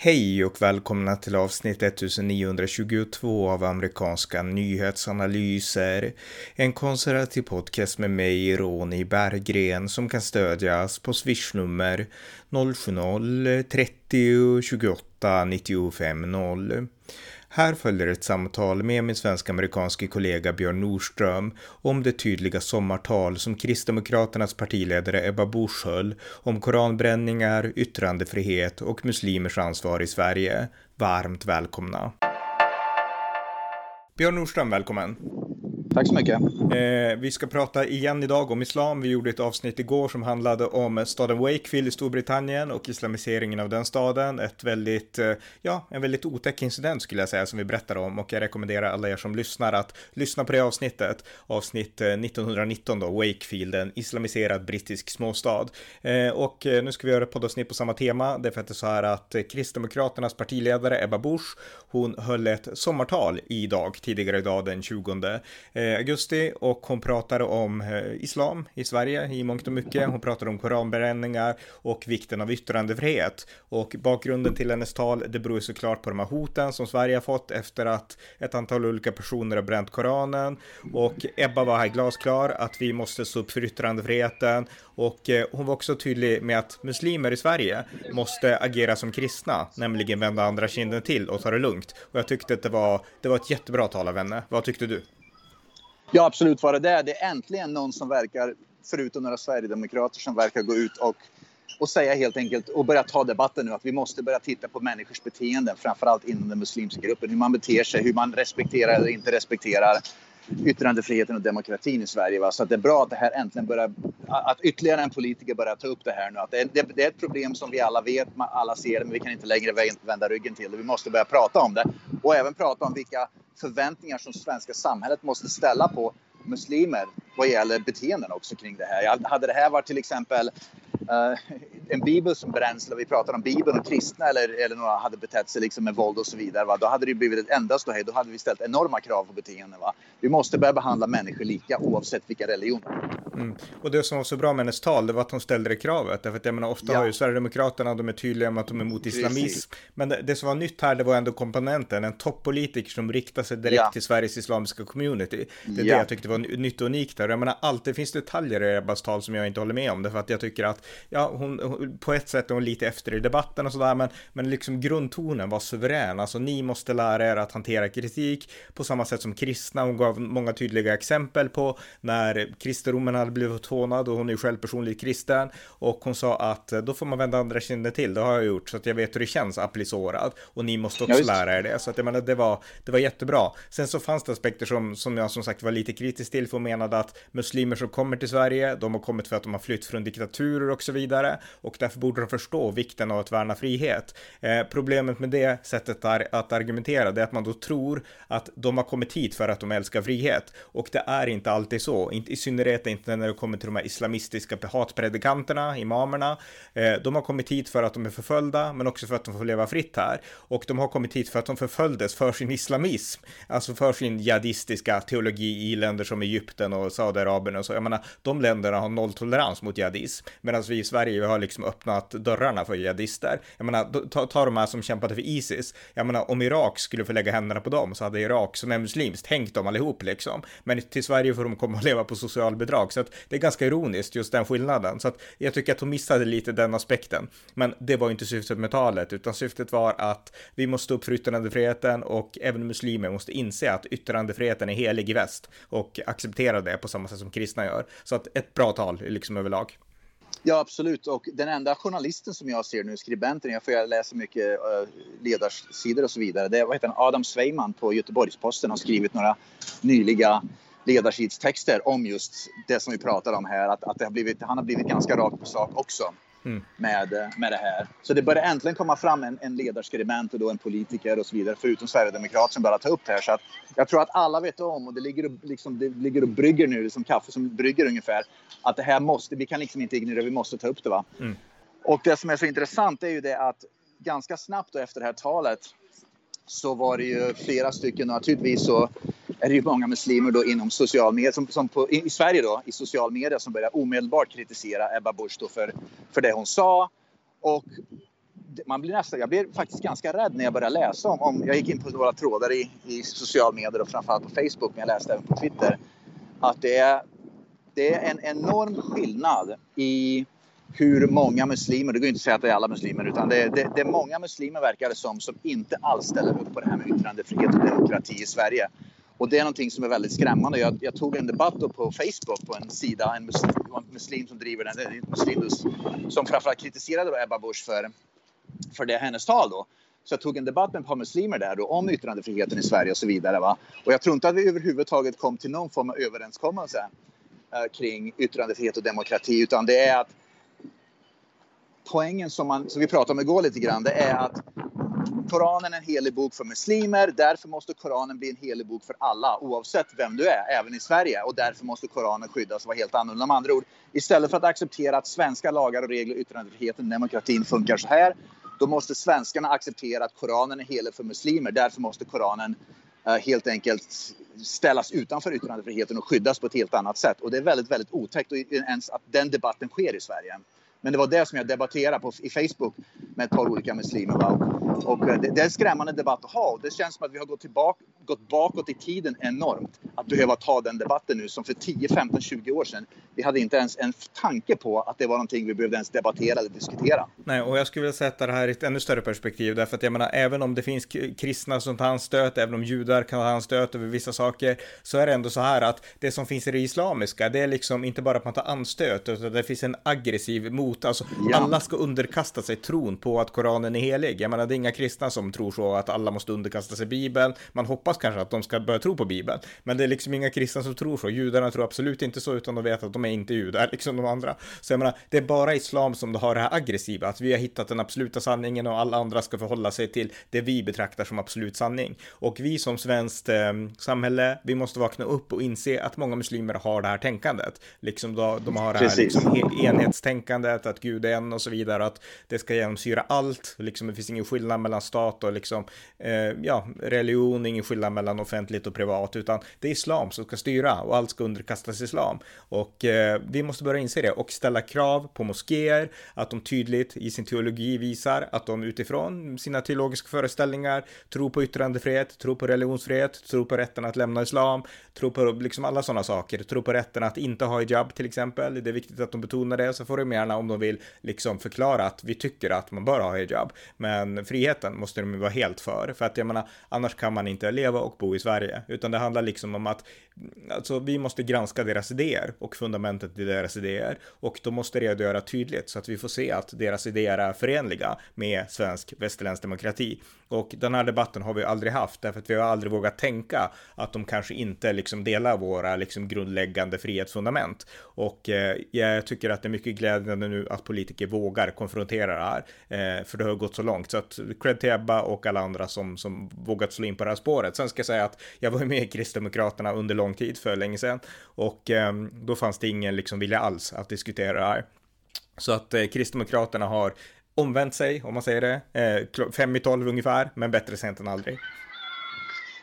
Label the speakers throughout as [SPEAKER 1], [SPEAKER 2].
[SPEAKER 1] Hej och välkomna till avsnitt 1922 av amerikanska nyhetsanalyser. En konservativ podcast med mig, Ronny Berggren, som kan stödjas på swishnummer 070-30 28 95 0. Här följer ett samtal med min svensk-amerikanske kollega Björn Nordström om det tydliga sommartal som Kristdemokraternas partiledare Ebba Busch höll om koranbränningar, yttrandefrihet och muslimers ansvar i Sverige. Varmt välkomna! Björn Nordström, välkommen!
[SPEAKER 2] Tack så mycket.
[SPEAKER 1] Eh, vi ska prata igen idag om islam. Vi gjorde ett avsnitt igår som handlade om staden Wakefield i Storbritannien och islamiseringen av den staden. Ett väldigt, eh, ja, en väldigt otäck incident skulle jag säga som vi berättar om och jag rekommenderar alla er som lyssnar att lyssna på det avsnittet. Avsnitt eh, 1919 då, Wakefield, en islamiserad brittisk småstad. Eh, och eh, nu ska vi göra ett poddavsnitt på samma tema. Det är för att det är så här att eh, Kristdemokraternas partiledare Ebba Busch, hon höll ett sommartal idag, tidigare idag den 20 Eh, Eh, augusti och hon pratade om eh, islam i Sverige i mångt och mycket. Hon pratade om koranbränningar och vikten av yttrandefrihet. Och bakgrunden till hennes tal, det beror såklart på de här hoten som Sverige har fått efter att ett antal olika personer har bränt Koranen. Och Ebba var här glasklar att vi måste stå upp för yttrandefriheten. Och eh, hon var också tydlig med att muslimer i Sverige måste agera som kristna, nämligen vända andra kinden till och ta det lugnt. Och jag tyckte att det var, det var ett jättebra tal av henne. Vad tyckte du?
[SPEAKER 2] Ja, absolut var det det. Det är äntligen någon som verkar, förutom några sverigedemokrater, som verkar gå ut och, och säga helt enkelt och börja ta debatten nu att vi måste börja titta på människors beteenden, framförallt inom den muslimska gruppen. Hur man beter sig, hur man respekterar eller inte respekterar yttrandefriheten och demokratin i Sverige. Va? Så att det är bra att det här äntligen börjar, att ytterligare en politiker börjar ta upp det här nu. Att det, det, det är ett problem som vi alla vet, alla ser det, men vi kan inte längre vända ryggen till det. Vi måste börja prata om det och även prata om vilka förväntningar som svenska samhället måste ställa på muslimer vad gäller beteenden också kring det här. Hade det här varit till exempel uh, en bibel som bränsle vi pratar om bibeln och kristna eller, eller några hade betett sig liksom med våld och så vidare, va? då hade det blivit ett enda ståhej. Då hade vi ställt enorma krav på beteenden. Va? Vi måste börja behandla människor lika oavsett vilka religioner.
[SPEAKER 1] Mm. Och det som var så bra med hennes tal, det var att hon ställde det kravet. Därför att jag menar, ofta ja. har ju Sverigedemokraterna, de är tydliga med att de är emot islamism. Precis. Men det, det, som var nytt här, det var ändå komponenten, en toppolitiker som riktar sig direkt ja. till Sveriges islamiska community. Det är ja. det jag tyckte var nytt och unikt där. Jag menar, alltid finns det detaljer i Ebbas tal som jag inte håller med om. Därför att jag tycker att, ja, hon, hon på ett sätt är hon lite efter i debatten och sådär, men, men liksom grundtonen var suverän. Alltså, ni måste lära er att hantera kritik på samma sätt som kristna. Hon gav många tydliga exempel på när kristendomen hade blivit hånad och hon är ju själv personligt kristen och hon sa att då får man vända andra kinden till. Det har jag gjort så att jag vet hur det känns att bli sårad och ni måste också ja, lära er det. Så att jag menar, det var, det var jättebra. Sen så fanns det aspekter som, som jag som sagt var lite kritisk till för hon menade att muslimer som kommer till Sverige, de har kommit för att de har flytt från diktaturer och så vidare och därför borde de förstå vikten av att värna frihet. Eh, problemet med det sättet att argumentera, det är att man då tror att de har kommit hit för att de älskar frihet och det är inte alltid så, inte, i synnerhet inte när det kommer till de här islamistiska hatpredikanterna, imamerna. Eh, de har kommit hit för att de är förföljda, men också för att de får leva fritt här. Och de har kommit hit för att de förföljdes för sin islamism, alltså för sin jihadistiska teologi i länder som Egypten och Saudiarabien och så. Jag menar, de länderna har nolltolerans mot jihadism, medan vi i Sverige vi har liksom öppnat dörrarna för jihadister. Jag menar, ta, ta de här som kämpade för Isis. Jag menar, om Irak skulle få lägga händerna på dem så hade Irak, som är muslimskt, hängt dem allihop liksom. Men till Sverige får de komma och leva på socialbidrag, så att det är ganska ironiskt just den skillnaden. Så att jag tycker att hon missade lite den aspekten. Men det var inte syftet med talet, utan syftet var att vi måste stå upp för yttrandefriheten och även muslimer måste inse att yttrandefriheten är helig i väst och acceptera det på samma sätt som kristna gör. Så att ett bra tal liksom överlag.
[SPEAKER 2] Ja, absolut. Och den enda journalisten som jag ser nu, skribenten, jag får läsa mycket eh, ledarsidor och så vidare, det är vad heter han, Adam Sveiman på Göteborgs-Posten har skrivit några nyliga ledarsidstexter om just det som vi pratar om här. Att, att det har blivit, han har blivit ganska rakt på sak också mm. med, med det här. Så det börjar äntligen komma fram en, en ledarskribent och då en politiker och så vidare, förutom Sverigedemokrat som börjar ta upp det här. Så att jag tror att alla vet om och det ligger och, liksom, det ligger och brygger nu, som kaffe som brygger ungefär, att det här måste, vi kan liksom inte ignorera, vi måste ta upp det. Va? Mm. Och det som är så intressant är ju det att ganska snabbt efter det här talet så var det ju flera stycken, och naturligtvis så är det ju många muslimer då inom social media, som, som på, i, Sverige då, i social media som börjar omedelbart kritisera Ebba Busch för, för det hon sa. Och man blir nästan, jag blir faktiskt ganska rädd när jag börjar läsa om, om jag gick in på några trådar i, i social medier och framförallt på Facebook, men jag läste även på Twitter, att det är, det är en enorm skillnad i hur många muslimer, det går inte att säga att det är alla muslimer, utan det, det, det är många muslimer verkar det som, som inte alls ställer upp på det här med yttrandefrihet och demokrati i Sverige. Och det är någonting som är väldigt skrämmande. Jag, jag tog en debatt på Facebook på en sida, en muslim, en muslim som driver den, en muslim som framförallt kritiserade Ebba Busch för, för det hennes tal då. Så jag tog en debatt med ett par muslimer där då om yttrandefriheten i Sverige och så vidare. Va? Och jag tror inte att vi överhuvudtaget kom till någon form av överenskommelse eh, kring yttrandefrihet och demokrati, utan det är att poängen som, man, som vi pratade om igår lite grann, det är att Koranen är en helig bok för muslimer. Därför måste Koranen bli en helig bok för alla, oavsett vem du är, även i Sverige. Och därför måste Koranen skyddas och vara helt annorlunda. Med andra ord, istället för att acceptera att svenska lagar och regler, yttrandefriheten, och demokratin funkar så här, då måste svenskarna acceptera att Koranen är helig för muslimer. Därför måste Koranen eh, helt enkelt ställas utanför yttrandefriheten och skyddas på ett helt annat sätt. Och det är väldigt, väldigt otäckt och ens att den debatten sker i Sverige. Men det var det som jag debatterade på, i Facebook med ett par olika muslimer. Va? Och eh, det, det, är en skrämmande debatt att ha och det känns som att vi har gått, tillbaka, gått bakåt i tiden enormt. Att behöva ta den debatten nu som för 10, 15, 20 år sedan. Vi hade inte ens en tanke på att det var någonting vi behövde ens debattera eller diskutera.
[SPEAKER 1] Nej, och jag skulle vilja sätta det här i ett ännu större perspektiv därför att jag menar även om det finns kristna som tar anstöt, även om judar kan ta anstöt över vissa saker, så är det ändå så här att det som finns i det islamiska, det är liksom inte bara att man tar anstöt, utan det finns en aggressiv mot, alltså ja. alla ska underkasta sig tron på att Koranen är helig. Jag menar, det är inga kristna som tror så att alla måste underkasta sig Bibeln. Man hoppas kanske att de ska börja tro på Bibeln, men det är liksom inga kristna som tror så. Judarna tror absolut inte så, utan de vet att de är inte judar, liksom de andra. Så jag menar, det är bara islam som har det här aggressiva, att vi har hittat den absoluta sanningen och alla andra ska förhålla sig till det vi betraktar som absolut sanning. Och vi som svenskt eh, samhälle, vi måste vakna upp och inse att många muslimer har det här tänkandet. Liksom då, de har det här liksom, enhetstänkandet, att Gud är en och så vidare, att det ska genomsyra allt, liksom det finns ingen skillnad mellan stat och liksom, eh, ja, religion, ingen skillnad mellan offentligt och privat, utan det är islam som ska styra och allt ska underkastas islam. Och eh, vi måste börja inse det och ställa krav på moskéer, att de tydligt i sin teologi visar att de utifrån sina teologiska föreställningar tror på yttrandefrihet, tror på religionsfrihet, tror på rätten att lämna islam, tror på liksom alla sådana saker, tror på rätten att inte ha hijab till exempel. Det är viktigt att de betonar det, så får de gärna om de vill liksom förklara att vi tycker att man bör ha hijab, men friheten måste de vara helt för, för att jag menar, annars kan man inte leva och bo i Sverige, utan det handlar liksom om att alltså, vi måste granska deras idéer och fundamentet i deras idéer och de måste redogöra tydligt så att vi får se att deras idéer är förenliga med svensk västerländsk demokrati. Och den här debatten har vi aldrig haft därför att vi har aldrig vågat tänka att de kanske inte liksom delar våra liksom grundläggande frihetsfundament. Och eh, jag tycker att det är mycket glädjande nu att politiker vågar konfrontera det här, eh, för det har gått så långt. Så att cred till Ebba och alla andra som, som vågat slå in på det här spåret. Sen ska jag säga att jag var med i Kristdemokraterna under lång tid för länge sedan och eh, då fanns det ingen liksom vilja alls att diskutera det här. Så att eh, Kristdemokraterna har omvänt sig, om man säger det, eh, fem i tolv ungefär, men bättre sent än aldrig.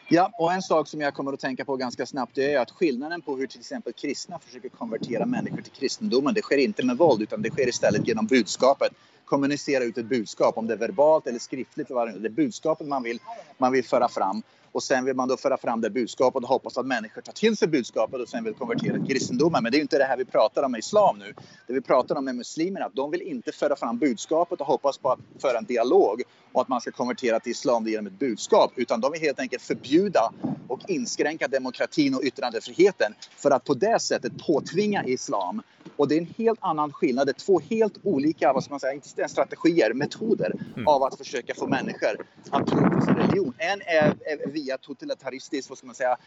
[SPEAKER 2] Ja, och en sak som jag kommer att tänka på ganska snabbt är att skillnaden på hur till exempel kristna försöker konvertera människor till kristendomen, det sker inte med våld utan det sker istället genom budskapet. Kommunicera ut ett budskap, om det är verbalt eller skriftligt, det är budskapet man vill, man vill föra fram. Och sen vill man då föra fram det budskapet och hoppas att människor tar till sig budskapet och sen vill konvertera till kristendomen. Men det är ju inte det här vi pratar om med islam nu. Det vi pratar om med muslimerna, de vill inte föra fram budskapet och hoppas på att föra en dialog och att man ska konvertera till islam genom ett budskap. Utan de vill helt enkelt förbjuda och inskränka demokratin och yttrandefriheten för att på det sättet påtvinga islam. Och det är en helt annan skillnad. Det är två helt olika, vad ska man säga, inte strategier, metoder mm. av att försöka få människor att tro på sin religion. En är, är via totalitaristiskt, vad ska man säga,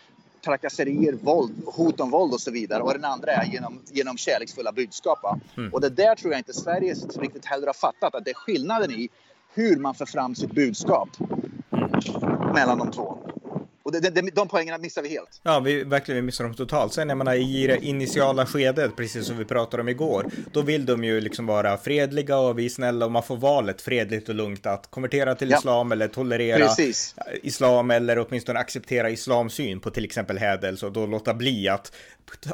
[SPEAKER 2] trakasserier, våld, hot om våld och så vidare. Och den andra är genom, genom kärleksfulla budskap. Mm. Och det där tror jag inte Sverige riktigt heller har fattat, att det är skillnaden i hur man för fram sitt budskap mellan de två. Och det, det, de poängerna missar vi helt.
[SPEAKER 1] Ja, vi verkligen vi missar dem totalt. Sen jag menar i det initiala skedet, precis som vi pratade om igår, då vill de ju liksom vara fredliga och vi är snälla och man får valet fredligt och lugnt att konvertera till ja. islam eller tolerera precis. islam eller åtminstone acceptera islamsyn på till exempel hädelse och då låta bli att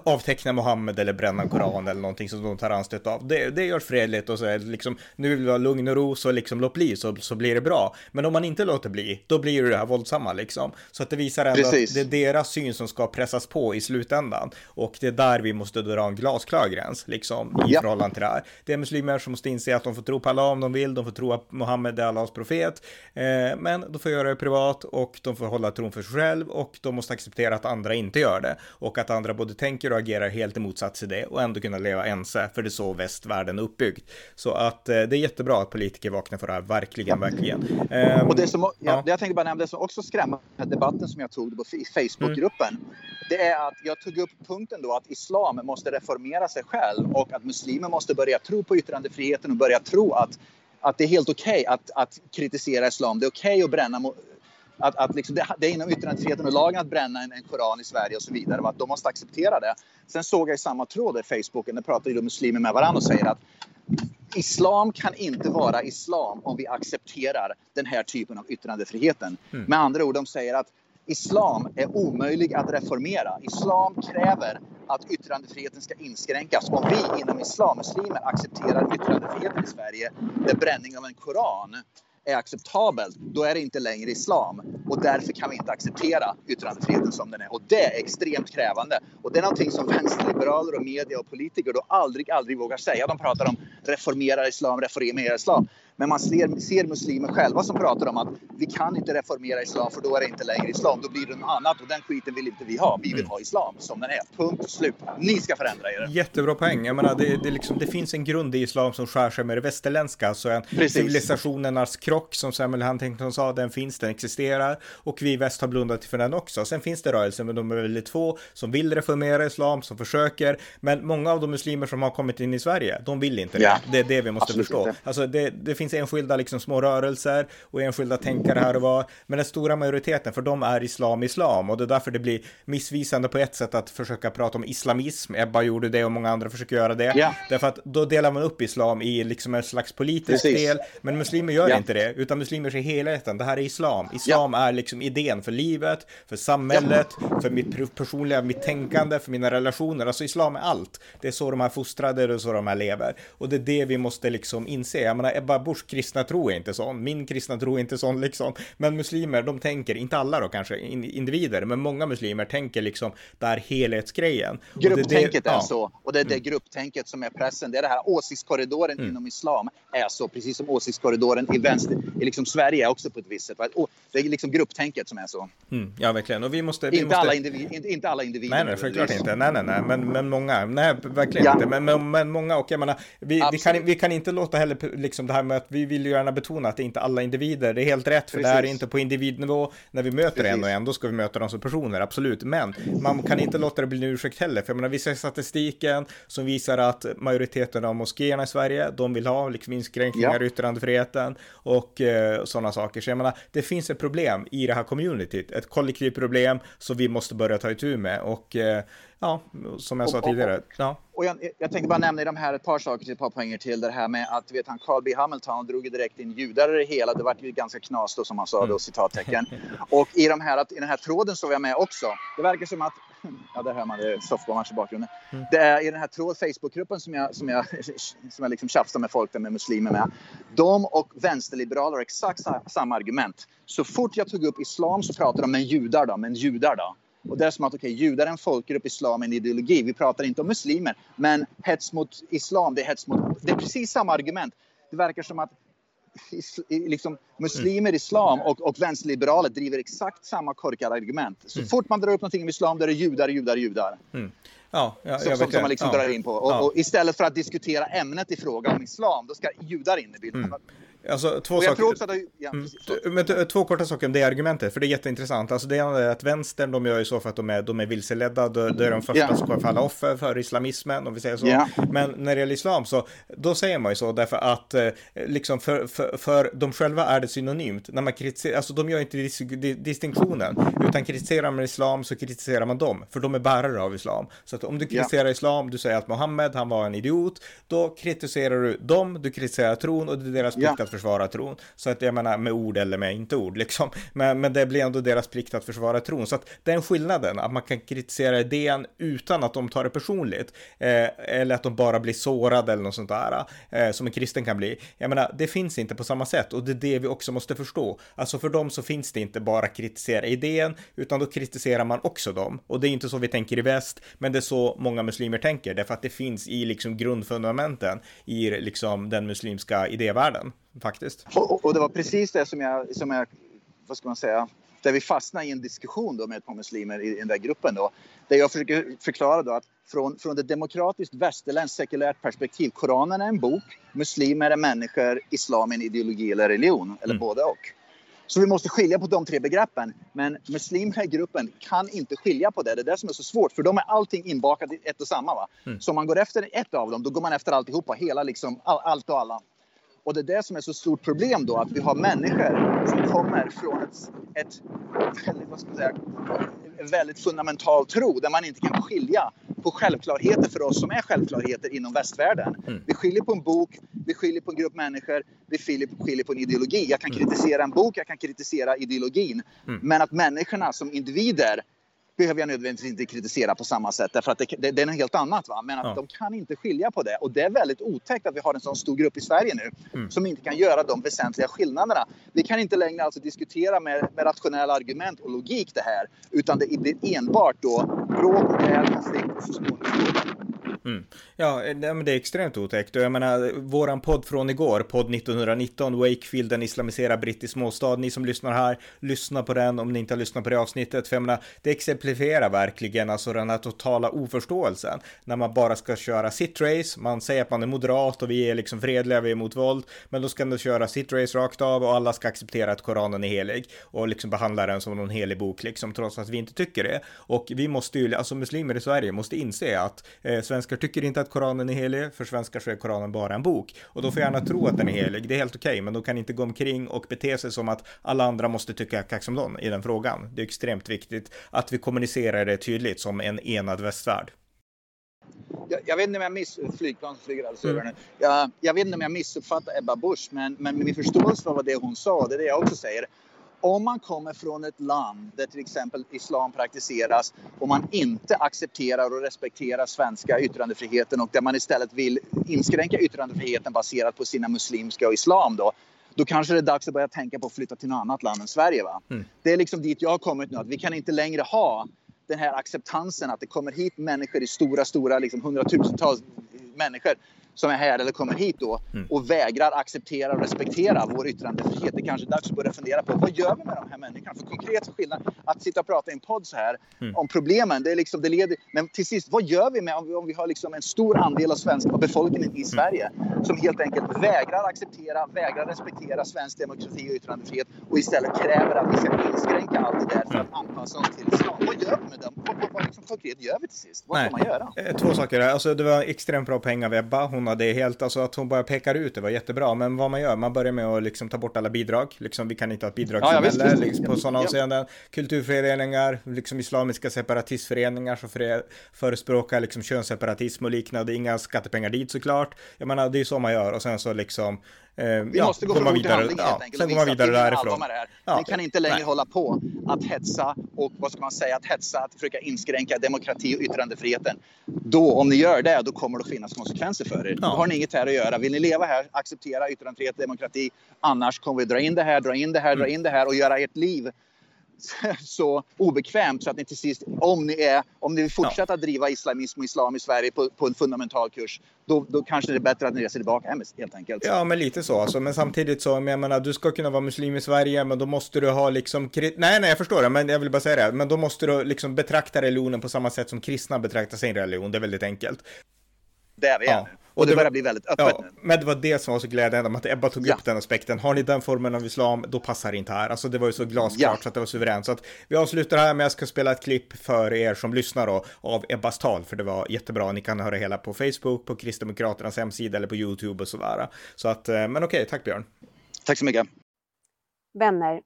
[SPEAKER 1] avteckna Mohammed eller bränna Koran eller någonting som de tar anstöt av. Det, det gör fredligt och så är liksom, nu vill vi ha lugn och ro så liksom låt bli så, så blir det bra. Men om man inte låter bli, då blir det det här våldsamma liksom. Så att det visar ändå Precis. att det är deras syn som ska pressas på i slutändan. Och det är där vi måste dra en glasklar gräns liksom i ja. förhållande till det här. Det är muslimer som måste inse att de får tro på Allah om de vill, de får tro att Mohammed är Allahs profet. Eh, men de får göra det privat och de får hålla tron för sig själv och de måste acceptera att andra inte gör det. Och att andra både tänker och agerar helt i motsats till det och ändå kunna leva ense, för det är så västvärlden är uppbyggd. Så att eh, det är jättebra att politiker vaknar för det här, verkligen, verkligen.
[SPEAKER 2] Um, och det som, ja, ja. jag tänkte bara nämna det som också skrämmer debatten som jag tog på Facebookgruppen. Mm. Det är att jag tog upp punkten då att islam måste reformera sig själv och att muslimer måste börja tro på yttrandefriheten och börja tro att att det är helt okej okay att, att kritisera islam. Det är okej okay att bränna att, att liksom det, det är inom yttrandefriheten och lagen att bränna en, en, koran i Sverige och så vidare. Och att de måste acceptera det. Sen såg jag i samma tråd i Facebooken, där pratar ju muslimer med varandra och säger att Islam kan inte vara islam om vi accepterar den här typen av yttrandefriheten. Mm. Med andra ord, de säger att Islam är omöjlig att reformera. Islam kräver att yttrandefriheten ska inskränkas. Om vi inom islam, muslimer, accepterar yttrandefriheten i Sverige där bränning av en koran är acceptabelt, då är det inte längre islam. Och därför kan vi inte acceptera yttrandefriheten som den är. Och det är extremt krävande. Och det är någonting som vänsterliberaler och media och politiker då aldrig, aldrig vågar säga. De pratar om reformera islam, reformera islam. Men man ser, ser muslimer själva som pratar om att vi kan inte reformera islam för då är det inte längre islam. Då blir det något annat och den skiten vill inte vi ha. Vi vill mm. ha islam som den är. Punkt slut. Ni ska förändra er.
[SPEAKER 1] Jättebra poäng. Jag menar, det, det, liksom, det finns en grund i islam som skär sig med det västerländska. Så en Precis. civilisationernas krock som Samuel Huntington sa, den finns, den existerar. Och vi i väst har blundat för den också. Sen finns det rörelser, men de är väldigt få, som vill reformera islam, som försöker. Men många av de muslimer som har kommit in i Sverige, de vill inte det. Ja. Det är det vi måste Absolut förstå. Inte. Alltså, det, det finns enskilda liksom små rörelser och enskilda tänkare här och var. Men den stora majoriteten, för de är islam islam och det är därför det blir missvisande på ett sätt att försöka prata om islamism. Ebba gjorde det och många andra försöker göra det. Ja. Därför att då delar man upp islam i liksom en slags politisk Precis. del. Men muslimer gör ja. inte det, utan muslimer ser helheten. Det här är islam. Islam ja. är liksom idén för livet, för samhället, för mitt personliga, mitt tänkande, för mina relationer. Alltså islam är allt. Det är så de är fostrade, det är så de här lever. Och det är det vi måste liksom inse. Jag menar, Ebba Busch kristna tro är inte sån, min kristna tro är inte sån liksom. Men muslimer, de tänker, inte alla då kanske, individer, men många muslimer tänker liksom där helhetsgrejen.
[SPEAKER 2] Grupptänket det, det, är ja. så, och det är det mm. grupptänket som är pressen. Det är det här åsiktskorridoren mm. inom islam är så, precis som åsiktskorridoren i vänster, i liksom Sverige är också på ett visst sätt. Det är liksom grupptänket som är så.
[SPEAKER 1] Mm. Ja, verkligen. Och vi måste... Vi
[SPEAKER 2] inte,
[SPEAKER 1] måste...
[SPEAKER 2] Alla individ, inte, inte alla individer.
[SPEAKER 1] Nej, nej, självklart inte. Nej, nej, nej, men, men många. Nej, verkligen ja. inte. Men, men, men många, och jag menar, vi, vi, kan, vi kan inte låta heller liksom det här med att vi vill ju gärna betona att det inte är alla individer. Det är helt rätt, för Precis. det är inte på individnivå. När vi möter Precis. en och en, då ska vi möta dem som personer, absolut. Men man kan inte låta det bli en ursäkt heller. För jag menar, vi ser statistiken som visar att majoriteten av moskéerna i Sverige, de vill ha liksom inskränkningar i yttrandefriheten och eh, sådana saker. Så jag menar, det finns ett problem i det här communityt, ett kollektivt problem som vi måste börja ta itu med. Och eh, ja, som jag sa och, tidigare. Ja.
[SPEAKER 2] Och jag, jag, tänkte bara nämna i de här ett par saker, ett par poänger till. Det här med att vet han, Carl B Hamilton drog direkt in judar i det hela. Det var ju ganska knas då som han sa mm. då, citattecken. Och i, de här, i den här tråden såg jag med också. Det verkar som att Ja, där hör man det softballmatch i bakgrunden. Mm. Det är i den här tråd Facebookgruppen som jag, som jag, som jag liksom tjafsar med folk där med muslimer med. De och vänsterliberaler har exakt samma argument. Så fort jag tog upp islam så pratade de med judar då, men judar då. Och det är som att okay, judar är en folkgrupp, islam är en ideologi. Vi pratar inte om muslimer. Men hets mot islam, det är hets mot... Det är precis samma argument. Det verkar som att liksom, muslimer, mm. islam och, och vänsterliberaler driver exakt samma korkade argument. Så mm. fort man drar upp någonting om islam, då är det judar, judar, judar. Mm.
[SPEAKER 1] Ja, ja,
[SPEAKER 2] som, som, som man liksom ja. drar in på. Och, ja. och, istället för att diskutera ämnet i fråga om islam, då ska judar in i bilden. Mm.
[SPEAKER 1] Alltså två saker. Det, ja, mm. Men, två korta saker om det argumentet, för det är jätteintressant. Alltså det är att vänstern, de gör ju så för att de är, de är vilseledda. Det är de första yeah. som kommer falla offer för islamismen, om vi säger så. Yeah. Men när det gäller islam så, då säger man ju så därför att eh, liksom för, för, för de själva är det synonymt. När man kritiserar, alltså de gör inte dis distinktionen, utan kritiserar man islam så kritiserar man dem, för de är bärare av islam. Så att om du kritiserar yeah. islam, du säger att Mohammed, han var en idiot, då kritiserar du dem, du kritiserar tron och det är deras plikt att försvara tron. Så att jag menar med ord eller med inte ord liksom. Men, men det blir ändå deras plikt att försvara tron. Så att den skillnaden, att man kan kritisera idén utan att de tar det personligt. Eh, eller att de bara blir sårade eller något sånt där. Eh, som en kristen kan bli. Jag menar, det finns inte på samma sätt och det är det vi också måste förstå. Alltså för dem så finns det inte bara kritisera idén, utan då kritiserar man också dem. Och det är inte så vi tänker i väst, men det är så många muslimer tänker, därför att det finns i liksom grundfundamenten i liksom den muslimska idévärlden faktiskt.
[SPEAKER 2] Och, och, det var precis det som jag, som jag, vad ska man säga, där vi fastnade i en diskussion då med ett par muslimer i, i den där gruppen då. Där jag försöker förklara då att från, från ett demokratiskt västerländskt sekulärt perspektiv, Koranen är en bok, muslimer är människor, islam är en ideologi eller religion, eller mm. både och. Så vi måste skilja på de tre begreppen. Men muslimerna i gruppen kan inte skilja på det. Det är det som är så svårt, för de är allting inbakat i ett och samma. Va? Mm. Så om man går efter ett av dem, då går man efter alltihopa, hela liksom, all, allt och alla. Och det är det som är så stort problem då, att vi har människor som kommer från ett, ett väldigt, vad ska man säga, väldigt fundamental tro där man inte kan skilja på självklarheter för oss som är självklarheter inom västvärlden. Mm. Vi skiljer på en bok, vi skiljer på en grupp människor, vi skiljer, skiljer på en ideologi. Jag kan mm. kritisera en bok, jag kan kritisera ideologin. Mm. Men att människorna som individer behöver jag nödvändigtvis inte kritisera på samma sätt därför att det, det, det är något helt annat. Va? Men att ja. de kan inte skilja på det och det är väldigt otäckt att vi har en sån stor grupp i Sverige nu mm. som inte kan göra de väsentliga skillnaderna. Vi kan inte längre alltså diskutera med, med rationella argument och logik det här utan det blir enbart då bråk och gräl, konflikt och så småningom
[SPEAKER 1] Mm. Ja, eh, men det är extremt otäckt. Och jag menar, våran podd från igår, podd 1919, Wakefield, den islamiserad brittisk småstad. Ni som lyssnar här, lyssna på den om ni inte har lyssnat på det avsnittet. För jag menar, det exemplifierar verkligen alltså den här totala oförståelsen. När man bara ska köra sitt race, man säger att man är moderat och vi är liksom fredliga, vi är emot våld. Men då ska man köra sitt race rakt av och alla ska acceptera att Koranen är helig. Och liksom behandla den som någon helig bok, liksom, trots att vi inte tycker det. Och vi måste ju, alltså muslimer i Sverige måste inse att eh, svenska svenskar tycker inte att Koranen är helig, för svenskar så är Koranen bara en bok. Och då får jag gärna tro att den är helig, det är helt okej, okay, men då kan inte gå omkring och bete sig som att alla andra måste tycka kax som dem i den frågan. Det är extremt viktigt att vi kommunicerar det tydligt som en enad västvärld.
[SPEAKER 2] Jag, jag, vet inte om jag miss... Flygplan flyger mm. nu. Jag, jag vet inte om jag missuppfattar Ebba Busch, men, men min förståelse för vad det hon sa, det är det jag också säger om man kommer från ett land där till exempel islam praktiseras och man inte accepterar och respekterar svenska yttrandefriheten och där man istället vill inskränka yttrandefriheten baserat på sina muslimska och islam då, då kanske det är dags att börja tänka på att flytta till något annat land än Sverige. Va? Mm. Det är liksom dit jag har kommit nu, att vi kan inte längre ha den här acceptansen att det kommer hit människor i stora, stora, liksom hundratusentals människor som är här eller kommer hit då mm. och vägrar acceptera och respektera vår yttrandefrihet. Det är kanske är dags att börja fundera på vad gör vi med de här människorna? För konkret skillnad att sitta och prata i en podd så här mm. om problemen, det är liksom, det leder, men till sist, vad gör vi med om vi, om vi har liksom en stor andel av svenska befolkningen i mm. Sverige som helt enkelt vägrar acceptera, vägrar respektera svensk demokrati och yttrandefrihet och istället kräver att vi ska inskränka allt det där för att mm. anpassa oss till islam. Vad gör vi med dem? Vad, vad, vad liksom konkret gör vi till sist? Vad Nej. ska man göra?
[SPEAKER 1] Eh, två saker. Alltså, det var extremt bra pengar av Ebba. Hon hade helt, alltså att hon bara pekar ut det var jättebra. Men vad man gör, man börjar med att liksom ta bort alla bidrag. Liksom, vi kan inte ha ett bidragssamhälle ja, liksom, på sådana ja. avseenden. Kulturföreningar, liksom islamiska separatistföreningar som förespråkar liksom könsseparatism och liknande. Inga skattepengar dit såklart. Jag menar, det är så man gör och sen så liksom
[SPEAKER 2] vi ja, måste gå från ord till handling helt enkelt. Sen går man vidare därifrån. Ja. Vi kan inte längre Nej. hålla på att hetsa och vad ska man säga, att hetsa, att försöka inskränka demokrati och yttrandefriheten. Då, om ni gör det, då kommer det att finnas konsekvenser för er. Ja. Då har ni inget här att göra. Vill ni leva här, acceptera yttrandefrihet, demokrati. Annars kommer vi dra in det här, dra in det här, mm. dra in det här och göra ert liv så obekvämt så att ni till sist, om ni, är, om ni vill fortsätta ja. driva islamism och islam i Sverige på, på en fundamental kurs, då, då kanske det är bättre att ni reser tillbaka hem helt enkelt.
[SPEAKER 1] Ja, men lite så alltså. Men samtidigt så, jag menar, du ska kunna vara muslim i Sverige, men då måste du ha liksom, nej, nej, jag förstår det, men jag vill bara säga det, men då måste du liksom betrakta religionen på samma sätt som kristna betraktar sin religion, det är väldigt enkelt.
[SPEAKER 2] Där vi är
[SPEAKER 1] ja.
[SPEAKER 2] Och, det, det börjar bli väldigt öppet ja, nu.
[SPEAKER 1] Men det var det som var så glädjande, att Ebba tog ja. upp den aspekten. Har ni den formen av islam, då passar det inte här. Alltså det var ju så glasklart ja. så att det var suveränt. Så att vi avslutar här med att jag ska spela ett klipp för er som lyssnar då, av Ebbas tal, för det var jättebra. Ni kan höra hela på Facebook, på Kristdemokraternas hemsida eller på YouTube och sådär. Så att, eh, men okej, tack Björn.
[SPEAKER 2] Tack så mycket.
[SPEAKER 3] Vänner,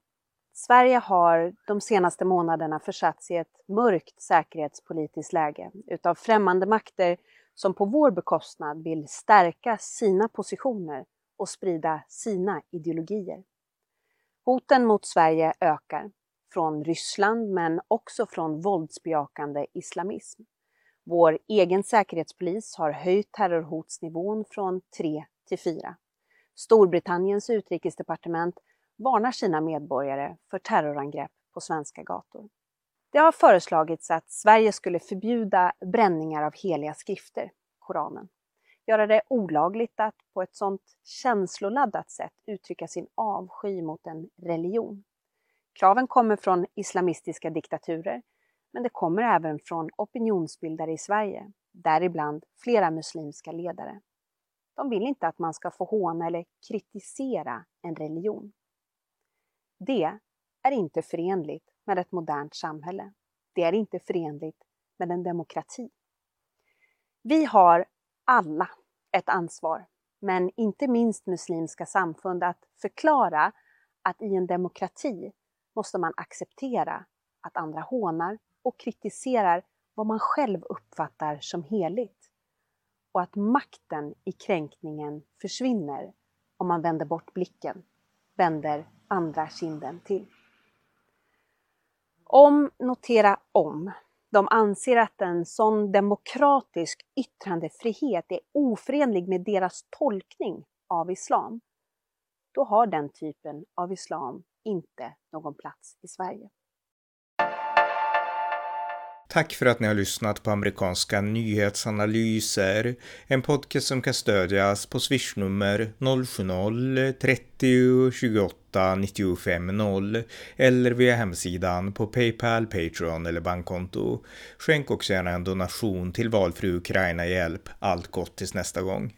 [SPEAKER 3] Sverige har de senaste månaderna försatts i ett mörkt säkerhetspolitiskt läge utav främmande makter som på vår bekostnad vill stärka sina positioner och sprida sina ideologier. Hoten mot Sverige ökar, från Ryssland men också från våldsbejakande islamism. Vår egen säkerhetspolis har höjt terrorhotsnivån från 3 till 4. Storbritanniens utrikesdepartement varnar sina medborgare för terrorangrepp på svenska gator. Det har föreslagits att Sverige skulle förbjuda bränningar av heliga skrifter, Koranen. Göra det olagligt att på ett sådant känsloladdat sätt uttrycka sin avsky mot en religion. Kraven kommer från islamistiska diktaturer, men det kommer även från opinionsbildare i Sverige, däribland flera muslimska ledare. De vill inte att man ska få håna eller kritisera en religion. Det är inte förenligt med ett modernt samhälle. Det är inte förenligt med en demokrati. Vi har alla ett ansvar, men inte minst muslimska samfund, att förklara att i en demokrati måste man acceptera att andra hånar och kritiserar vad man själv uppfattar som heligt. Och att makten i kränkningen försvinner om man vänder bort blicken, vänder andra kinden till. Om, notera om, de anser att en sån demokratisk yttrandefrihet är oförenlig med deras tolkning av islam, då har den typen av islam inte någon plats i Sverige.
[SPEAKER 1] Tack för att ni har lyssnat på amerikanska nyhetsanalyser. En podcast som kan stödjas på swishnummer 070-30 28 95 0 eller via hemsidan på Paypal, Patreon eller bankkonto. Skänk också gärna en donation till valfri Ukraina-hjälp. Allt gott tills nästa gång.